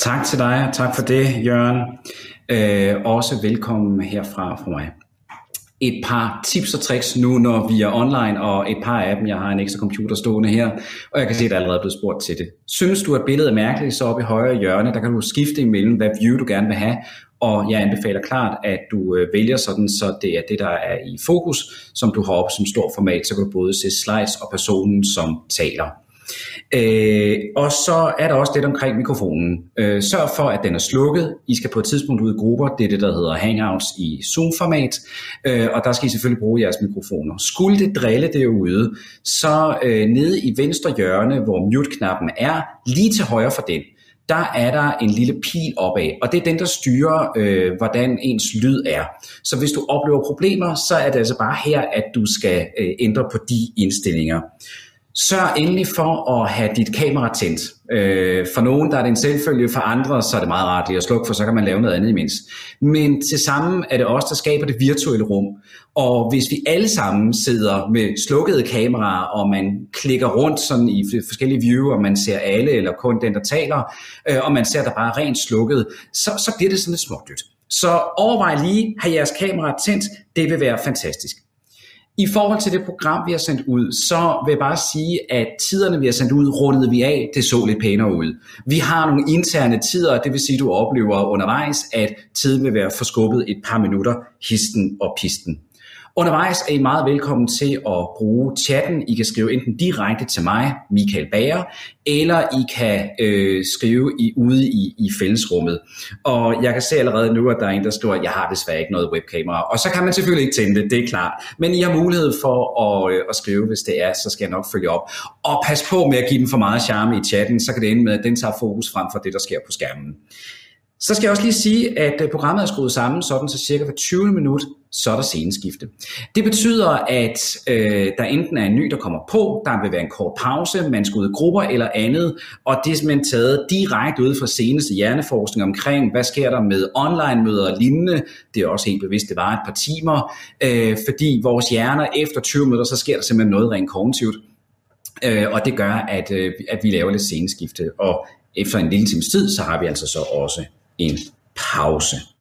Tak til dig, og tak for det, Jørgen. Øh, også velkommen herfra fra mig. Et par tips og tricks nu, når vi er online, og et par af dem, jeg har en ekstra computer stående her, og jeg kan se, at der er allerede blevet spurgt til det. Synes du, at billedet er mærkeligt, så oppe i højre hjørne, der kan du skifte imellem, hvad view du gerne vil have, og jeg anbefaler klart, at du øh, vælger sådan, så det er det, der er i fokus, som du har op som stor format, så kan du både se slides og personen, som taler. Øh, og så er der også det omkring mikrofonen. Øh, sørg for, at den er slukket. I skal på et tidspunkt ud i grupper. Det er det, der hedder Hangouts i Zoom-format. Øh, og der skal I selvfølgelig bruge jeres mikrofoner. Skulle det drille derude, så øh, nede i venstre hjørne, hvor mute-knappen er, lige til højre for den, der er der en lille pil opad, og det er den, der styrer, øh, hvordan ens lyd er. Så hvis du oplever problemer, så er det altså bare her, at du skal øh, ændre på de indstillinger. Sørg endelig for at have dit kamera tændt. Øh, for nogen der er det en selvfølge, for andre så er det meget rart lige at slukke, for så kan man lave noget andet imens. Men til sammen er det os, der skaber det virtuelle rum. Og hvis vi alle sammen sidder med slukkede kameraer, og man klikker rundt sådan i forskellige view, og man ser alle, eller kun den, der taler, øh, og man ser der bare rent slukket, så, så bliver det sådan lidt smådyrt. Så overvej lige, have jeres kamera tændt, det vil være fantastisk. I forhold til det program, vi har sendt ud, så vil jeg bare sige, at tiderne, vi har sendt ud, rundede vi af, det så lidt pænere ud. Vi har nogle interne tider, det vil sige, at du oplever undervejs, at tiden vil være forskubbet et par minutter, histen og pisten. Undervejs er I meget velkommen til at bruge chatten. I kan skrive enten direkte til mig, Michael Bager, eller I kan øh, skrive i, ude i, i fællesrummet. Og jeg kan se allerede nu, at der er en, der skriver, at jeg har desværre ikke noget webkamera. Og så kan man selvfølgelig ikke tænde det, det er klart. Men I har mulighed for at, øh, at skrive, hvis det er, så skal jeg nok følge op. Og pas på med at give den for meget charme i chatten, så kan det ende med, at den tager fokus frem for det, der sker på skærmen. Så skal jeg også lige sige, at øh, programmet er skruet sammen sådan, så cirka hver 20 minut, så er der sceneskifte. Det betyder, at øh, der enten er en ny, der kommer på, der vil være en kort pause, man skal ud i grupper eller andet, og det er simpelthen taget direkte ud fra seneste hjerneforskning omkring, hvad sker der med online-møder og lignende. Det er også helt bevidst, det var et par timer, øh, fordi vores hjerner efter 20 minutter, så sker der simpelthen noget rent kognitivt. Øh, og det gør, at, øh, at vi laver lidt sceneskifte, og efter en lille times tid, så har vi altså så også en pause.